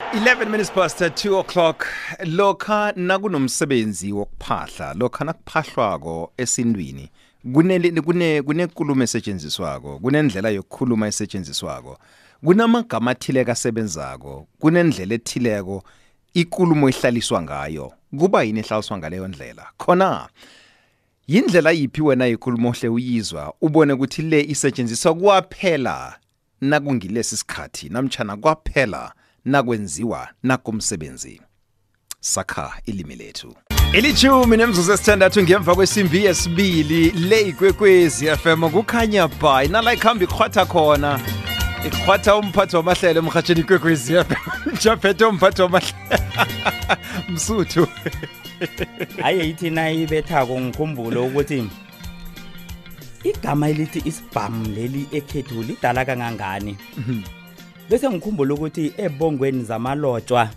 11 minutes past 2 o'clock lokha nakunomsebenzi wokuphahla lokha nakuphahlwako esintwini kunele- kune- kunekulumo esetshenziswako kunendlela yokukhuluma esetshenziswako kunamagama athileko asebenzako kunendlela ethileko ikulumo ihlaliswa ngayo kuba yini ehlaliswa ngaleyo ndlela khona yindlela yiphi wena yikhuluma ohle uyizwa ubone ukuthi le isetshenziswa kwaphela nakungilesi sikhathi namtshana kwaphela nakwenziwa nakumsebenzi sakha ilimi lethu ilithumi nemzuzu esithandathu ngemva kwesimbi yesibili le ikwekwezi fm kukhanya ba inala ikhamba ikhwatha khona ikhwatha umphathi wamahlelo emhatsheni ikwekwezi fm japhethe umphathi wamahlelo msuthu hayi ithi nayibethako ngikhumbule ukuthi igama elithi isibhamu leli ekhethu lidala kangangani mhm. bese ngikhumbula ukuthi ebongweni zamalotshwa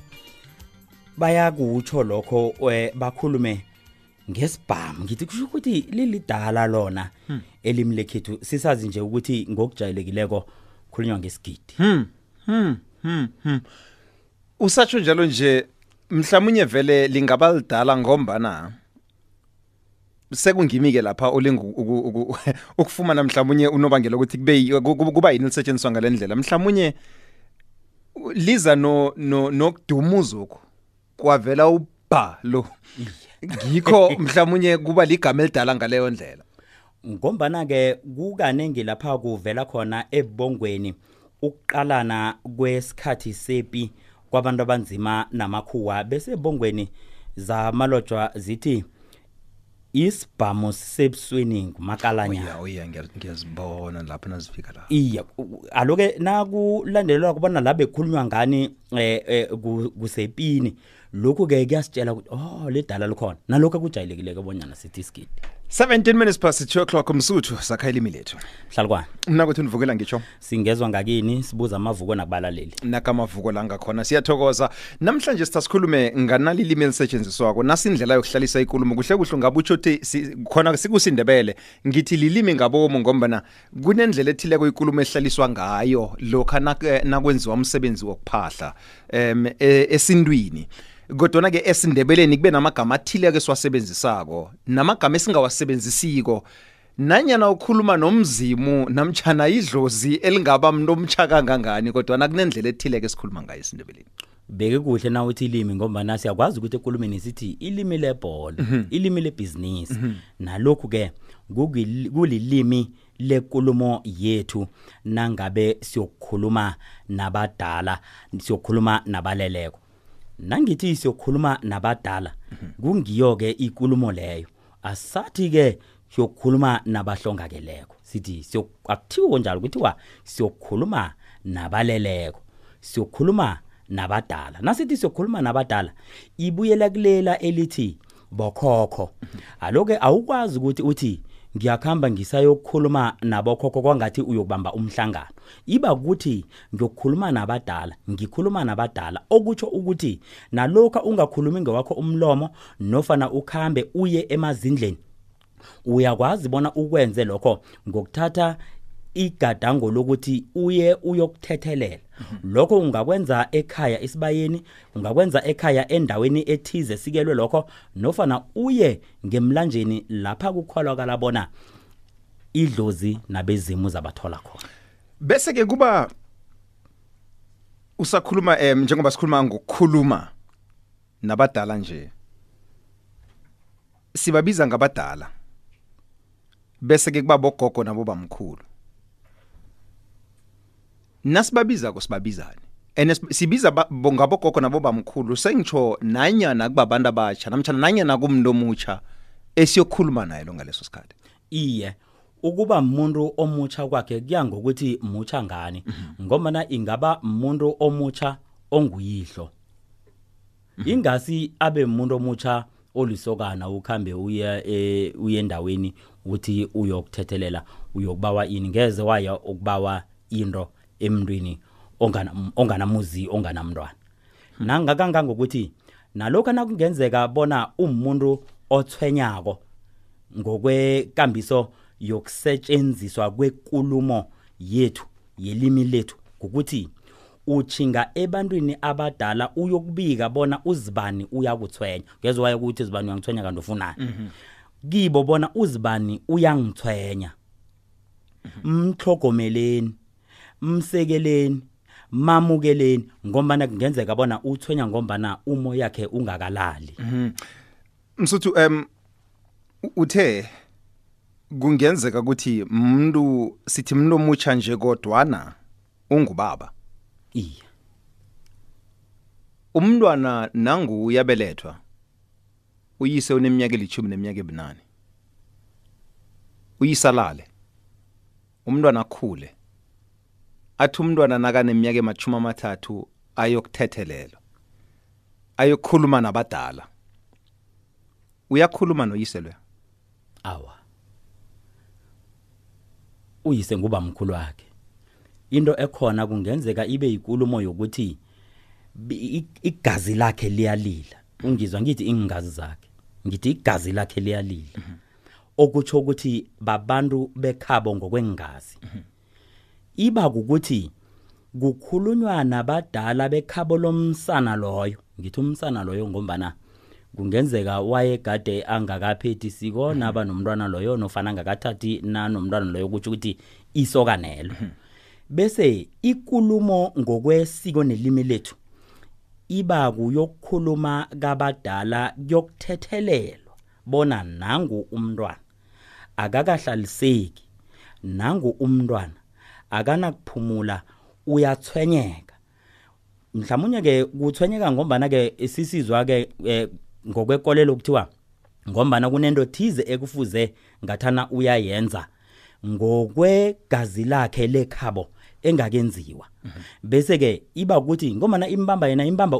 bayakutsho lokho eh, bakhulume ngesibhamu ngithi kusho ukuthi lilidala lona hmm. elimi lekhethu sisazi nje ukuthi ngokujayelekileko khulunywa ngesigidi hmm. Hmm. Hmm. Hmm. usatsho njalo nje mhlawumnye vele lingaba lidala ngombana sekungimike lapha olinga ukufumana mhlawumunye unobangela ukuthi kube kuba yini lisetshenziswa ngale ndlela mhlawumunye liza no nokudumuzoko kwavela ubhalo ngikho mhlawumunye kuba ligama elidala ngaleyo ndlela ngombana-ke kukanengi lapha kuvela khona ebongweni ukuqalana kwesikhathi sepi kwabantu abanzima namakhuwa bese ebongweni zamalotshwa zithi isibhamu sisebusweni ngumakalanyana oh, iya ngiyazibona lapho nazifika la iya aloke nakulandelelwa kubona la bekhulunywa ngani um kusepini lokhu ke kuyasitshela ukuthi oh ledala likhona nalokho akujayelekileke bonyana sithi isigidi 17 minutes past 2 o'clock umsuthu sakha ilimi lethu hlalukwana mna kuthi univukela ngitsho singezwa ngakini sibuza amavuko nakubalaleli nakamavuko la ngakhona siyathokoza namhlanje sitha sikhulume nganali ilimi elisetshenziswako nasindlela yokuhlalisa ikulumo kuhle kuhle ungabutsho ukuthi si- khona sikusindebele ngithi lilimi ngabomu ngombana kunendlela ethileko ikulumo ehlaliswa ngayo lokha nakwenziwa umsebenzi wokuphahla um e, esintwini kodwana ke esindebeleni kube namagama athile ke siwasebenzisako namagama esingawasebenzisiko nanyana ukhuluma nomzimu namtjhana idlozi elingaba mntu omtsha kangangani kodwana kunendlela ethile ke sikhuluma ngayo esindebeleni beke kuhle na uthi ilimi ngombana siyakwazi ukuthi ekulumeni sithi ilimi lebhola mhm. ilimi lebhizinisi mhm. nalokhu ke kulilimi lekulumo yethu nangabe siyokukhuluma nabadala siyokukhuluma nabaleleko nangithi siyokukhuluma nabadala mhm. kungiyo ke ikulumo leyo asathi-ke siyokukhuluma nabahlongakeleko sithi akuthiwo njalo kuthiwa siyokukhuluma nabaleleko siyokukhuluma nabadala nasithi siyokukhuluma nabadala ibuyela kulela elithi bokhokho aloke awukwazi ukuthi uthi ngiyakuhamba ngisayokukhuluma nabokhokho kwangathi uyokubamba umhlangano iba ukuthi ngiyokukhuluma nabadala ngikhuluma nabadala okutsho ukuthi nalokha ungakhulumi ngewakho umlomo nofana ukhambe uye emazindleni uyakwazi bona ukwenze lokho ngokuthatha igadango lokuthi uye uyokuthethelela lokho ungakwenza ekhaya isibayeni ungakwenza ekhaya endaweni ethize sikelwe lokho nofana uye ngemlanjeni lapha kukholakala bona idlozi nabezimu zabathola khona bese ke kuba usakhuluma em njengoba sikhuluma ngokukhuluma nabadala nje sibabiza ngabadala bese ke kuba bogogo nabo bamkhulu nasibabiza ko sibabizani and es- sibiza ba- bo- ngabogogo nabo bamkhulu sengitsho nanyana kubabantu abatsha namtshana nanyana kumntu omutsha esiyokhuluma naye lo ngaleso sikhathi iye ukuba muntu omutsha kwakhe kuya ngokuthi mutsha ngani mhm. ngombana ingaba muntu omutsha onguyihlo mhm. ingasi abe muntu omutsha olisokana ukhambe uye e, uye endaweni uthi uyokuthethelela uyokubawa ini ngeze waya ukubawa into emntwini onganamuzi onganamntwana hmm. nangakangangokuthi nalokho nakungenzeka bona umuntu othwenyako ngokwekambiso yokusetshenziswa kwekulumo yethu yelimi lethu ukuthi uchinga ebantwini abadala uyokubika bona uzibani uyakuthwenya ngezwe waye ukuthi izibani uyangithwenya kanti ufunani mhm. kibo bona uzibani uyangithwenya mthogomeleni msekeleni mamukeleni ngombana kungenzeka bona uthwenya ngombana umo yakhe ungakalali mhm. msuthu um uthe kungenzeka ukuthi umuntu sithi umuntu omutsha nje kodwana ungubaba iya umntwana nangu uyabelethwa uyise uneminyaka elithumi neminyaka ebunane uyisalale umntwana akhule athi umntwana nakaneminyaka emashumi amathathu ayokuthethelelwa ayokhuluma nabadala uyakhuluma noyise loya awa uyise nguba mkhulu wakhe into ekhona kungenzeka ibe ikulumo yokuthi igazi lakhe liyalila ungizwa ngithi ingazi zakhe ngithi igazi lakhe liyalila mm -hmm. okutjho ukuthi babantu bekhabo ngokweengazi mhm. iba kukuthi kukhulunywa nabadala bekhabo lomsana loyo ngithi umsana loyo ngombana kungenzeka wayegade angakaphethi siko mhm. naba nomntwana loyo nofana angakathathi nanomntwana loyo kutsho ukuthi isokanelo mhm. bese ikulumo ngokwesiko nelimi lethu iba kuyokukhuluma kabadala kuyokuthethelelwa bona nangu umntwana akakahlaliseki nangu umntwana akanakuphumula uyathwenyeka mhlawumnye ke kuthwenyeka ngombana ke sisizwa ke eh, ngokwekolelo okuthiwa ngombana kunento thize ekufuze ngathana uyayenza ngokwegazi lakhe lekhabo engakenziwa mhm. bese ke iba ukuthi ngombana imbamba yena imbamba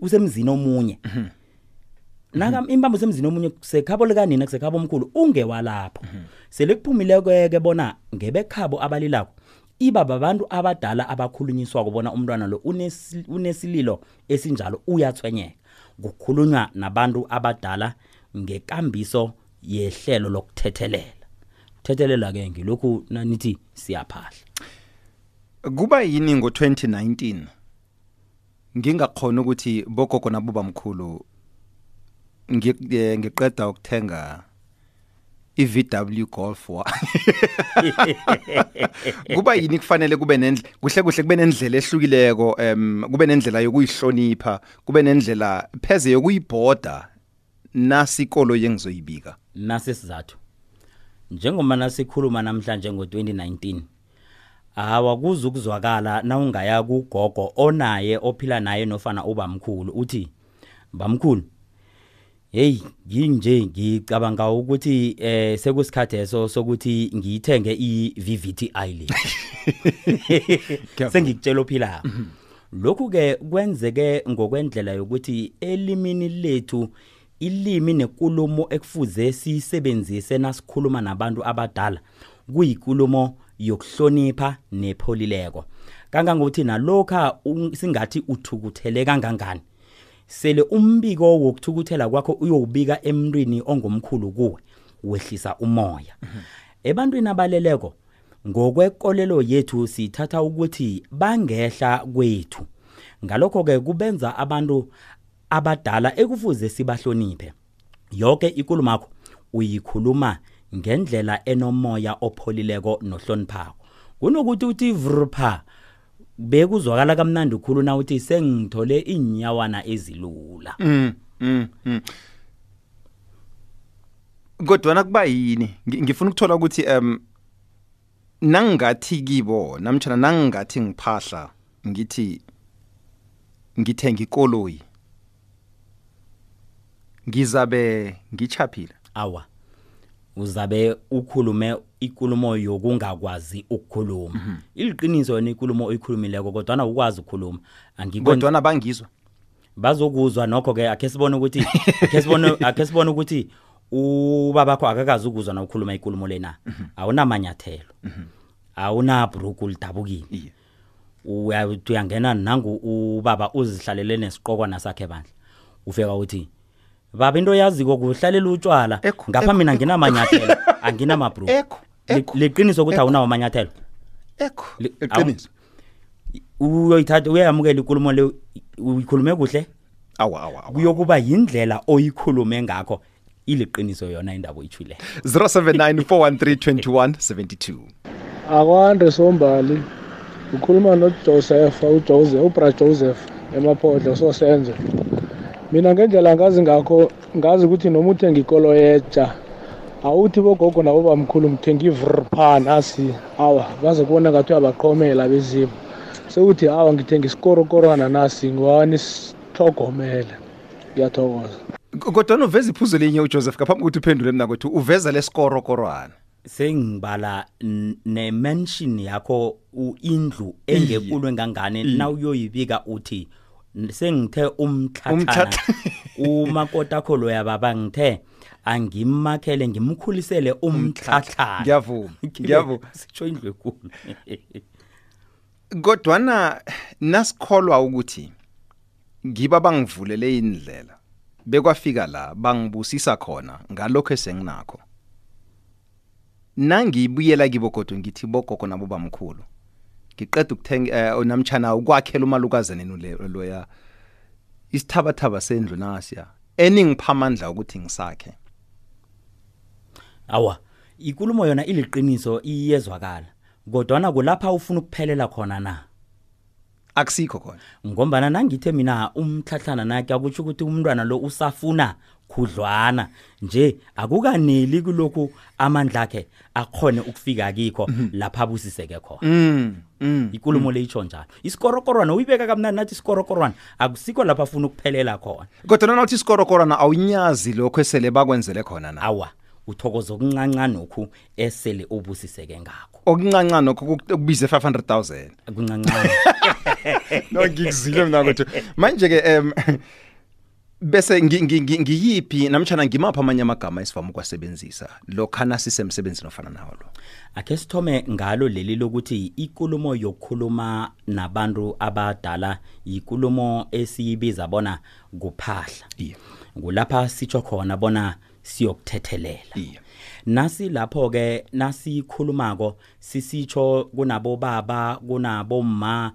usemzini omunye mhm. naka impambo semzini omunye kusekhabo likanina kusekhabo omkhulu ungewalapho sele kuphumile kweke bona ngebekhabo abalilako iba babantu abadala abakhulunyiswa kubona umntwana lo unesi- unesililo esinjalo uyathwenyeka kukhulunywa nabantu abadala ngekambiso yehlelo lokuthethelela kuthethelela ke ngilokhu nanithi siyaphahla kuba yini ngo-2019 ngingakhona ukuthi bogogo nabobamkhulu eh, ngiqeda ukuthenga i-VW Golf wa kuba yini kufanele kube nendle kuhle kuhle kube nendlela ehlukileko em kube nendlela yokuyihlonipha kube nendlela pheze yokuyibhoda nasikolo yengizoyibika nasi sizathu njengoba nasikhuluma namhlanje ngo-2019 hawa kuze ukuzwakala nawungaya kugogo onaye ophila naye nofana ubamkhulu uthi bamkhulu heyi nginje ngicabanga ukuthi eh sekusikhathi eso sokuthi ngiyithenge i-VVTI le sengikutshela ophila mhm. lokhu ke kwenzeke ngokwendlela yokuthi elimini lethu Ilimi nekulumo ekufuze siyisebenzise nasikhuluma nabantu abadala kuyikulumo yokuhlonipha nepholileko. Kangangokuthi nalokha singathi uthukuthele kangangani sele umbiko wokuthukuthela kwakho uyowubika emntwini ongomkhulu kuwe wehlisa umoya. Mhm. Ebantwini abaleleko ngokwekolelo yethu sithatha ukuthi bangehla kwethu. Ngalokho-ke kubenza abantu abadala ekufuze sibahloniphe yoke ikulumakho uyikhuluma ngendlela enomoya opholileko nohloniphako kunokuthi uthi vrpha bekuzwakala kamnandi khulu na uthi sengithole inyawana ezilula mm, mm, mm. kodwana kuba yini ngifuna ukuthola ukuthi um nangingathi kibo namtshana nangingathi ngiphahla ngithi ngithenga ikoloyi ngizabe ngichaphile awa uzabe ukhulume ikulumo yokungakwazi ukukhuluma mhm. iliqiniso yona ikulumo oyikhulumileko kodwana ukwazi ukukhuluma angikondwana bangizwa bazokuzwa nokho ke akhe sibone ukuthi akhe sibone akhe sibone ukuthi ubabakho akakazi ukuzwa nokukhuluma ikulumo lena mhm. awunamanyathelo mhm. awunabruku lidabukile uya- uthi uyangena nangu ubaba uzihlalele nesiqokwana sakhe bandla ufika uthi baba into yaziko kuhlalela utshwala Ekho, ngapha ekho, mina ekho, nginamanyathelo anginamabhruku Ekho, Li- ekho, liqiniso ukuthi ekho. awunawo amanyathelo ekho Li- iqiniso uyoyithatha uyayamukela ikulumo le uyikhulume kuhle awa awa awa kuyokuba yindlela oyikhulume ngakho iliqiniso yona indaba oyithwile 0794132172 akwande sombali ukhuluma nojoseph ujoseph ubra joseph emaphodla sosenze mina ngendlela ngazi ngakho ngazi ukuthi noma uthenga ikolo yetsha awuthi bogogo nabo bamkhulu ngithenga ivrpa nasi awa baze kubona ngathi uyabaqhomela bezimu sewuthi awa ngithenga isikorokorwana nasi ngiwawa nisihlogomele ngiyathokoza kodwa noveza iphuzo linye ujoseph ngaphambi kokuthi uphendule mina kwethu uveza lesikorokorwana sengibala n- nemention yakho u- indlu engekulwe ngangani na uyoyibika uthi n- sengithe umtlhatlhana Umtlhatlha- umakotakho loya baba ngithe angimakhele ngimkhulisele umtlhatlhana ngiyavuma ngiyavuma sitsho indlu ekulu kodwana nasikholwa ukuthi ngiba bangivulele indlela bekwafika la bangibusisa khona ngalokho esenginakho nangibuyela kibo kodwa ngithi bogogo nabo bamkhulu ngiqeda ukuthenga eh, onamtshana ukwakhela umalukazenenu loya isithabathaba sendlu nasiya eningipha amandla ukuthi ngisakhe awa ikulumo yona iliqiniso iyezwakala kodwana kulapha ufuna ukuphelela khona na akusikho khona ngombana nangithe mina umtlhatlhana nake akutsho ukuthi umntwana lo usafuna khudlwana nje akukaneli kulokhu amandla akhe akhone ukufika kikho mhm. lapha abusiseke khona mm, mm, ikulumo mm. le itsho njalo isikorokorwana uyibeka kamnani nathi isikorokorwana akusikho lapha afuna ukuphelela khona kodwa nanothi isikorokorwana awunyazi lokho esele bakwenzele khona na awa uthokoza okuncancane okhu esele ubusiseke ngakho okuncanca nokho kuk- ukubiza 500000 kuncancane no ngikuzile mina ukuthi manje ke em bese ngi- ngi- ngi- ngiyiphi namtjana ngimaphi amanye amagama esivama ukuwasebenzisa lokha nasisemsebenzini ofana nawo lo akhe sithome ngalo leli lokuthi ikulumo yokukhuluma nabantu abadala yikulumo esiyibiza bona kuphahla iye kulapha sitsho khona bona siyokuthethelela iye nasi lapho ke nasikhulumako sisitsho kunabo baba kunabo ma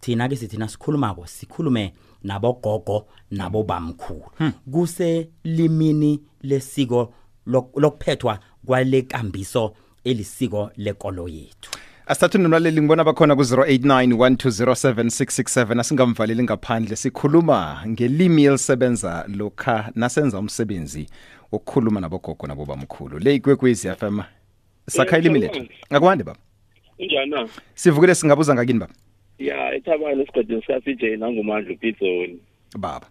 thina ke sithina sikhulumako sikhulume nabo gogo nabo bamkhulu hmm. kuse limini lesiko lokuphethwa kwale kambiso elisiko lekolo yethu asithathu nomlaleli ngibona bakhona ku-089 asingamvaleli ngaphandle sikhuluma ngelimi elisebenza lokha nasenza umsebenzi wokukhuluma nabogogo nabobamkhulu le ikwekwezi fm sakha ilimi lethu ngakwande baba unjani sivukile singabuza ngakini baba ya ethabane esigodini sika-cj nangumandla upizoni baba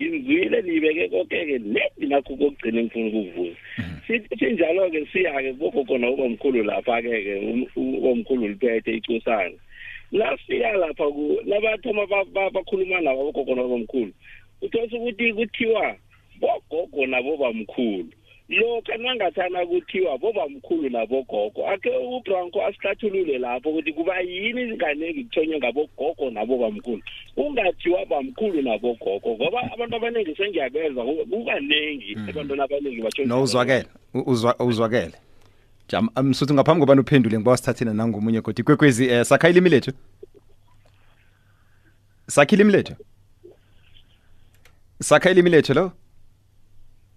ngizwile nibeke konke-ke nedi nakho kokugcina engifuna ukukuvuza mhm. sithi njalo-ke siya-ke kukho khona ubamkhulu lapha-ke-ke um, um, ubamkhulu liphethe icosana nasiya lapha nabathoma bakhuluma nabo abogogo nabobamkhulu uthose ukuthi kuthiwa bogogo nabobamkhulu lokha nangathana kuthiwa bobamkhulu nabogogo ake ubranko asihlathulule lapho ukuthi kuba yini inganingi kuthonywe ngabogogo nabobamkhulu kungathiwa bamkhulu nabogogo ngoba abantu abaningi sengiyabezwa kukaningi mm. ebantwini abaningi bathonozwakele uzwakele jam msuthu ngaphambi kobana uphendule ngiba wasithathile nangomunye kodwa ikwekwezi um eh, sakha ilimi lethu sakha ilimi lethu sakha ilimi lethu lo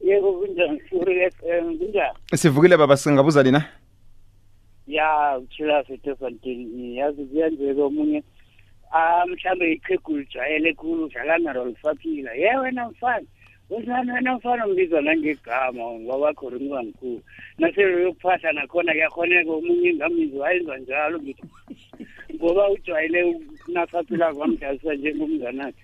yebo kunjani sivukile f m kunjani sivukile baba singabuza nina ya uthula fethu esantini yazi kuyenzeka omunye ah, mhlawumbe iqhegu lijwayele khulu udlala nalo lisaphila ye wena mfana usinani wena mfana umbiza nangegama wawakho ringiba mkhulu naselo yokuphahla nakhona kuyakhoneka omunye ingamizi wayenza njalo ngithi ngoba ujwayele nasaphila kwamdlalisa njengomnganakhe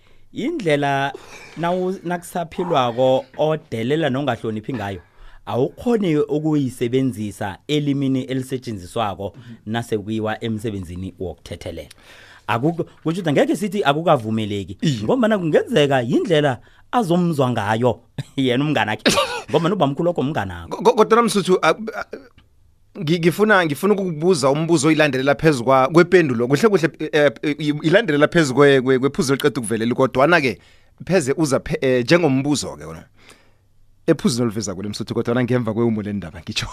indlela nakusaphilwako odelela nongahloniphi ngayo awukhoni ukuyisebenzisa elimini elisetshenziswako nasekuyiwa emsebenzini wokuthethelela akukusho ukuthi ngeke sithi akukavumeleki ngombana kungenzeka yindlela azomzwa ngayo yena umngane akhe ngombana ubamkhulu okho umngane akho kodwa namsuthu ngifuna ngifuna ukukubuza umbuzo oyilandelela phezu kwependulo kuhle kuhle eh, eh, ilandelela phezu kwephuzu eliqeda ukuvelela kodwana-ke pheze uza eh, njengombuzo-ke wona ephuzini oluveza kule msuthu kodwana ngemva kwewumo le ndaba ngitsho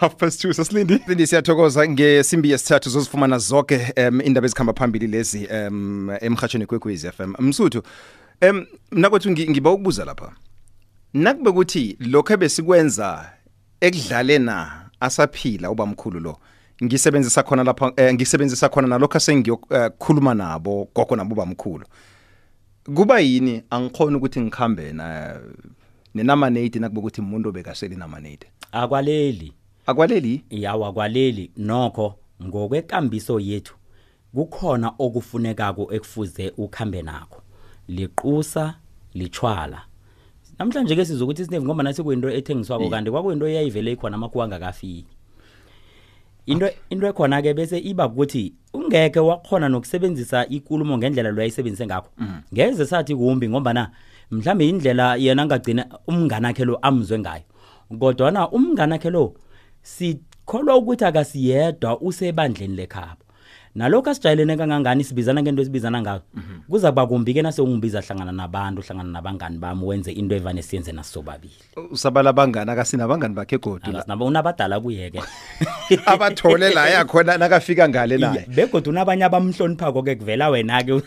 half past two sasilindi lindi siyathokoza ngesimbi yesithathu zozifumana zonke um indaba ezikhamba phambili lezi um emhatshweni kwekwezi f m msuthu um mna kwethu ngiba ukubuza lapha nakube kuthi lokho ebesikwenza ekudlalena asaphila ubamkhulu lo ngisebenzisa khona lapha eh, ngisebenzisa khona nalokho sengiyokhuluma eh, nabo gogo nabo bamkhulu kuba yini angikhona ukuthi ngikhambe na nenamanate nakube ukuthi umuntu obekaseli namanate akwaleli akwaleli yawa kwaleli nokho ngokwekambiso yethu Kukhona okufunekako ekufuze ukhambe nakho. Liqusa, litshwala. Namhlanje ke sizokuthi isinevu ngoba nasi kuyinto ethengiswako kanti kwakuyinto eyayivele ikhona amakhuwa angakafiki. Into into ekhona ke bese iba ukuthi ungeke wakhona nokusebenzisa ikulumo ngendlela lo ayisebenzise ngakho. Mm. Ngeze sathi kumbi ngoba na mhlambe indlela yena angagcina umngane wakhe lo amzwe ngayo. Kodwa na umngane wakhe lo sikholwa ukuthi akasiyedwa usebandleni lekhabo. nalokho asijayelene kangangani sibizana ngento esibizana ngayo mhm. kuza kuba kumbi ke nase ungibiza hlangana nabantu hlangana nabangani bami wenze into evane siyenze nasobabili usabala abangani akasina abangani bakhe godu nabo unabadala kuyeke abathole la yakhona nakafika ngale naye begodu unabanye abamhloniphako ke kuvela wena ke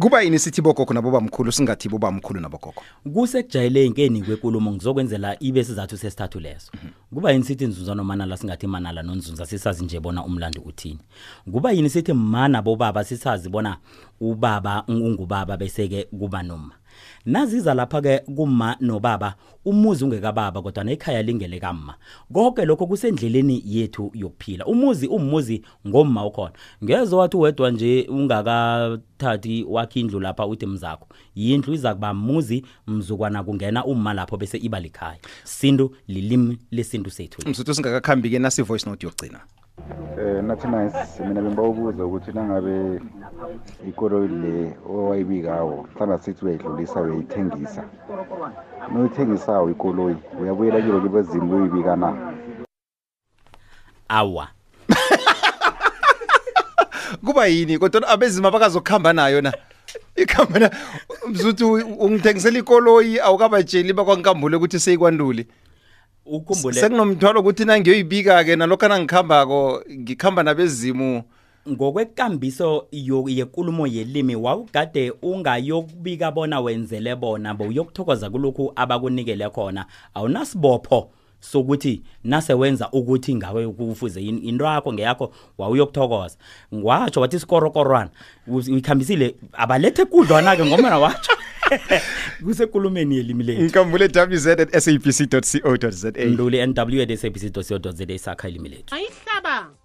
kuba yini sithi bogogo nabo bamkhulu singathi bobamkhulu nabo gogo kusekujayeleni ke ni kwekulumo ngizokwenzela ibe sizathu sesithathu leso mhm. kuba yini sithi nzunza nomanala singathi manala nonzunza sisazi nje bona umlandi uthini kuba yini sithi mana bobaba sisazi bona ubaba ungubaba bese-ke kuba noma naziza lapha-ke kuma nobaba umuzi ungekababa kodwa nekhaya lingele kamma konke lokho kusendleleni yethu yokuphila umuzi umuzi ngomma ukhona ngeze wathi wedwa nje ungakathathi wakhe indlu lapha uthi mzakho yindlu izakuba muzi mzukwana kungena umma lapho bese iba likhaya sintu lilimi lesintu sethu msuthu singakakhambi ke nasi voice note yokugcina Eh nathi nice mina bengibabuza ukuthi nangabe ikoloyi le owayibikawo mhlawumbe sithi uyayidlulisa uyayithengisa noyithengisawo ikoloyi uyabuyela kilo kibezimu uyoyibika na awa kuba yini kodwa abezima bakazokuhamba nayo na ikhamba na mzuthi u- ungithengisela ikoloyi awukabatsheli bakwankambule ukuthi seyikwanduli ukhumbule sekunomthwalo ukuthi nangiyoyibika-ke nalokho nangikhambako ngikhamba nabezimu ngokwekambiso yo- yekulumo yelimi wawugade ungayokubika bona wenzele bona bowuyokuthokoza kulokhu abakunikele khona awunasibopho sokuthi nase wenza ukuthi ngawe kufuze yini into yakho ngeyakho wawuyokuthokoza ngwatsho wathi sikorokorwana uyikhambisile abalethe kudlwana-ke ngomana watsho kusekulumeni yelimi lethu ngikambule wz at sabc co za nduli nw at sabc co za sakha ilimi lethu ayihlaba